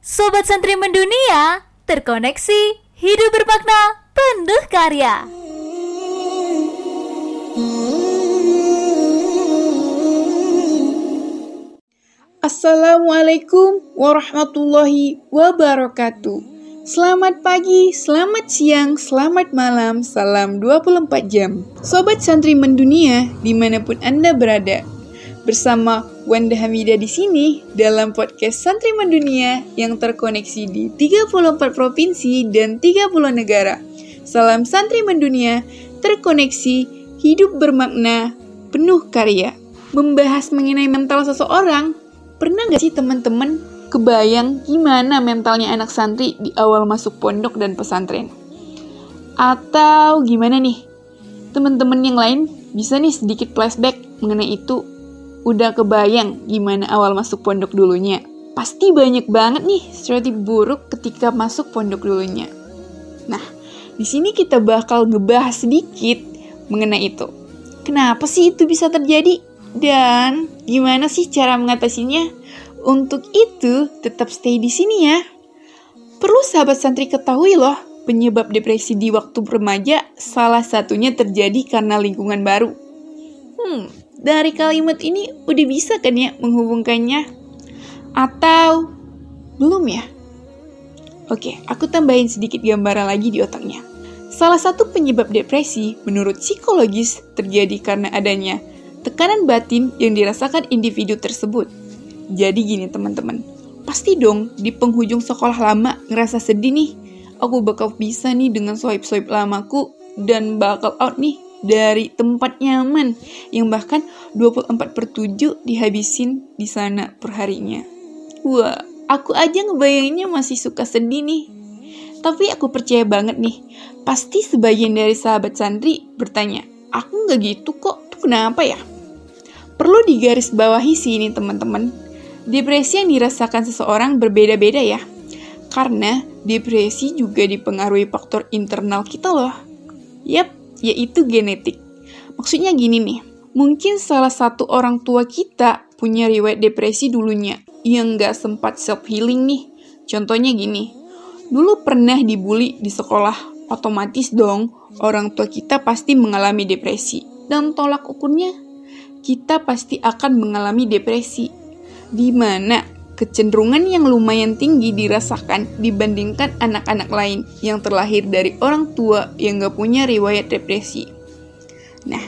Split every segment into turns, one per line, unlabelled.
Sobat Santri Mendunia, terkoneksi, hidup bermakna, penuh karya.
Assalamualaikum warahmatullahi wabarakatuh. Selamat pagi, selamat siang, selamat malam, salam 24 jam. Sobat Santri Mendunia di mana pun Anda berada. Bersama Wanda Hamida di sini dalam podcast Santri Mendunia yang terkoneksi di 34 provinsi dan 30 negara Salam Santri Mendunia, terkoneksi, hidup bermakna, penuh karya Membahas mengenai mental seseorang Pernah gak sih teman-teman kebayang gimana mentalnya anak santri di awal masuk pondok dan pesantren? Atau gimana nih? Teman-teman yang lain bisa nih sedikit flashback mengenai itu. Udah kebayang gimana awal masuk pondok dulunya? Pasti banyak banget nih stereotip buruk ketika masuk pondok dulunya. Nah, di sini kita bakal ngebahas sedikit mengenai itu. Kenapa sih itu bisa terjadi? Dan gimana sih cara mengatasinya? Untuk itu, tetap stay di sini ya. Perlu sahabat santri ketahui loh, penyebab depresi di waktu remaja salah satunya terjadi karena lingkungan baru. Hmm, dari kalimat ini udah bisa kan ya menghubungkannya? Atau belum ya? Oke, aku tambahin sedikit gambaran lagi di otaknya. Salah satu penyebab depresi menurut psikologis terjadi karena adanya tekanan batin yang dirasakan individu tersebut. Jadi gini teman-teman, pasti dong di penghujung sekolah lama ngerasa sedih nih, aku bakal bisa nih dengan swipe-swipe lamaku dan bakal out nih dari tempat nyaman yang bahkan 24 per 7 dihabisin di sana perharinya. Wah, aku aja ngebayanginnya masih suka sedih nih. Tapi aku percaya banget nih, pasti sebagian dari sahabat santri bertanya, aku nggak gitu kok, tuh kenapa ya? Perlu digaris bawahi sih ini teman-teman. Depresi yang dirasakan seseorang berbeda-beda ya. Karena depresi juga dipengaruhi faktor internal kita loh. Yap, yaitu genetik. Maksudnya gini nih, mungkin salah satu orang tua kita punya riwayat depresi dulunya yang nggak sempat self-healing nih. Contohnya gini, dulu pernah dibully di sekolah, otomatis dong orang tua kita pasti mengalami depresi. Dan tolak ukurnya kita pasti akan mengalami depresi, di mana kecenderungan yang lumayan tinggi dirasakan dibandingkan anak-anak lain yang terlahir dari orang tua yang gak punya riwayat depresi. Nah,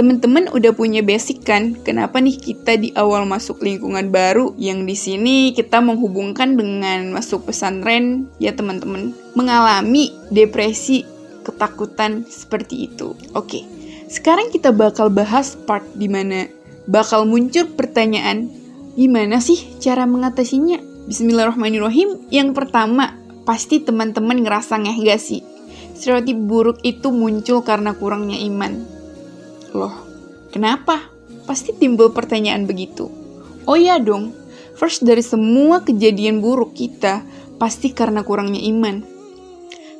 teman-teman udah punya basic kan kenapa nih kita di awal masuk lingkungan baru yang di sini kita menghubungkan dengan masuk pesantren ya teman-teman mengalami depresi ketakutan seperti itu. Oke. Sekarang kita bakal bahas part di mana bakal muncul pertanyaan, gimana sih cara mengatasinya? Bismillahirrahmanirrahim. Yang pertama, pasti teman-teman ngerasa ngeh gak sih? Stereotip buruk itu muncul karena kurangnya iman. Loh, kenapa? Pasti timbul pertanyaan begitu. Oh iya dong, first dari semua kejadian buruk kita, pasti karena kurangnya iman.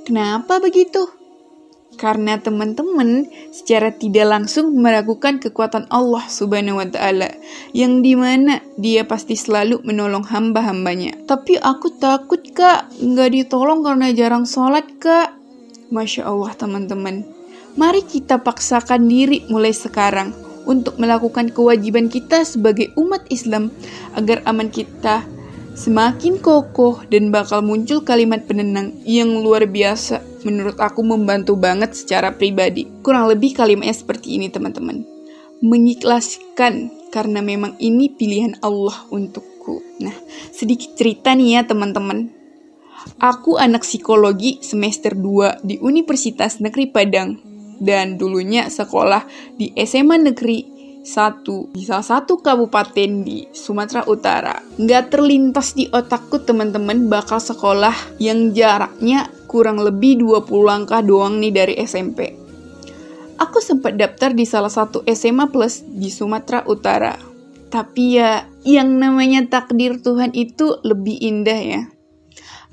Kenapa begitu? Karena teman-teman secara tidak langsung meragukan kekuatan Allah Subhanahu wa taala yang di mana dia pasti selalu menolong hamba-hambanya. Tapi aku takut kak, nggak ditolong karena jarang sholat kak. Masya Allah teman-teman. Mari kita paksakan diri mulai sekarang untuk melakukan kewajiban kita sebagai umat Islam agar aman kita semakin kokoh dan bakal muncul kalimat penenang yang luar biasa menurut aku membantu banget secara pribadi. Kurang lebih kalimatnya seperti ini teman-teman. Mengikhlaskan karena memang ini pilihan Allah untukku. Nah, sedikit cerita nih ya teman-teman. Aku anak psikologi semester 2 di Universitas Negeri Padang. Dan dulunya sekolah di SMA Negeri satu di salah satu kabupaten di Sumatera Utara. Nggak terlintas di otakku teman-teman bakal sekolah yang jaraknya kurang lebih 20 langkah doang nih dari SMP. Aku sempat daftar di salah satu SMA Plus di Sumatera Utara. Tapi ya, yang namanya takdir Tuhan itu lebih indah ya.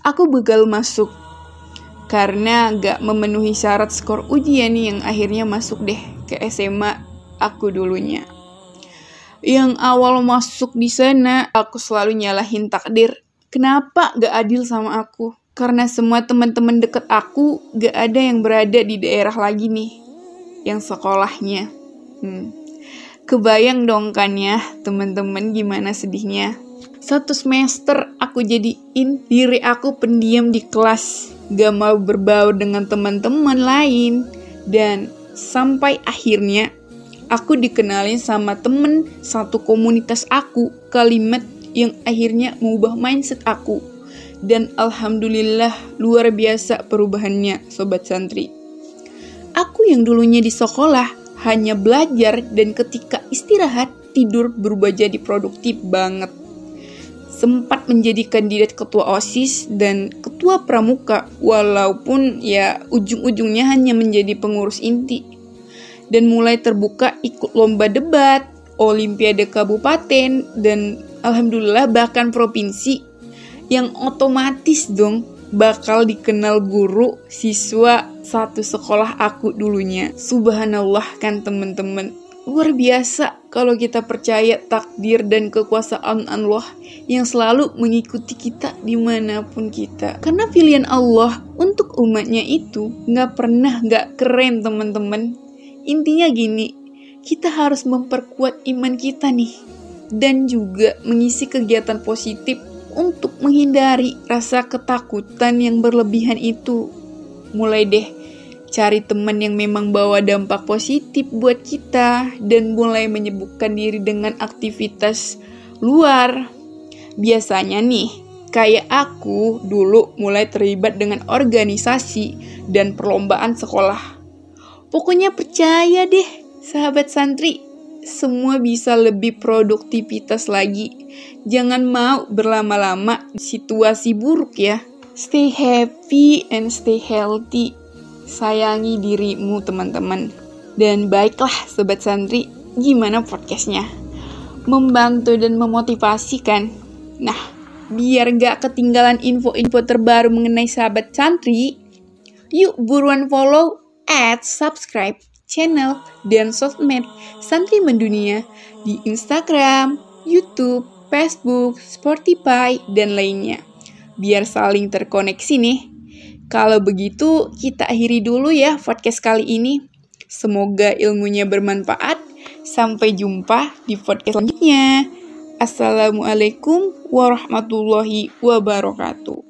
Aku begal masuk karena gak memenuhi syarat skor ujian yang akhirnya masuk deh ke SMA aku dulunya. Yang awal masuk di sana, aku selalu nyalahin takdir Kenapa gak adil sama aku? Karena semua teman-teman deket aku gak ada yang berada di daerah lagi nih, yang sekolahnya. Hmm. Kebayang dong kan ya, teman-teman gimana sedihnya. Satu semester aku jadiin diri aku pendiam di kelas, gak mau berbaur dengan teman-teman lain. Dan sampai akhirnya aku dikenalin sama temen satu komunitas aku kalimat yang akhirnya mengubah mindset aku dan alhamdulillah luar biasa perubahannya sobat santri. Aku yang dulunya di sekolah hanya belajar dan ketika istirahat tidur berubah jadi produktif banget. Sempat menjadi kandidat ketua OSIS dan ketua pramuka walaupun ya ujung-ujungnya hanya menjadi pengurus inti. Dan mulai terbuka ikut lomba debat, olimpiade kabupaten dan alhamdulillah bahkan provinsi yang otomatis dong bakal dikenal guru siswa satu sekolah aku dulunya. Subhanallah kan temen-temen. Luar biasa kalau kita percaya takdir dan kekuasaan Allah yang selalu mengikuti kita di mana pun kita. Karena pilihan Allah untuk umatnya itu nggak pernah nggak keren teman-teman. Intinya gini, kita harus memperkuat iman kita nih. Dan juga mengisi kegiatan positif untuk menghindari rasa ketakutan yang berlebihan itu. Mulai deh cari teman yang memang bawa dampak positif buat kita dan mulai menyebutkan diri dengan aktivitas luar. Biasanya nih, kayak aku dulu mulai terlibat dengan organisasi dan perlombaan sekolah. Pokoknya percaya deh, sahabat santri, semua bisa lebih produktivitas lagi. Jangan mau berlama-lama situasi buruk ya. Stay happy and stay healthy. Sayangi dirimu teman-teman. Dan baiklah sobat santri, gimana podcastnya? Membantu dan memotivasi kan? Nah, biar gak ketinggalan info-info terbaru mengenai sahabat santri, yuk buruan follow, add, subscribe channel, dan sosmed Santri Mendunia di Instagram, YouTube, Facebook, Spotify, dan lainnya. Biar saling terkoneksi nih. Kalau begitu, kita akhiri dulu ya podcast kali ini. Semoga ilmunya bermanfaat. Sampai jumpa di podcast selanjutnya. Assalamualaikum warahmatullahi wabarakatuh.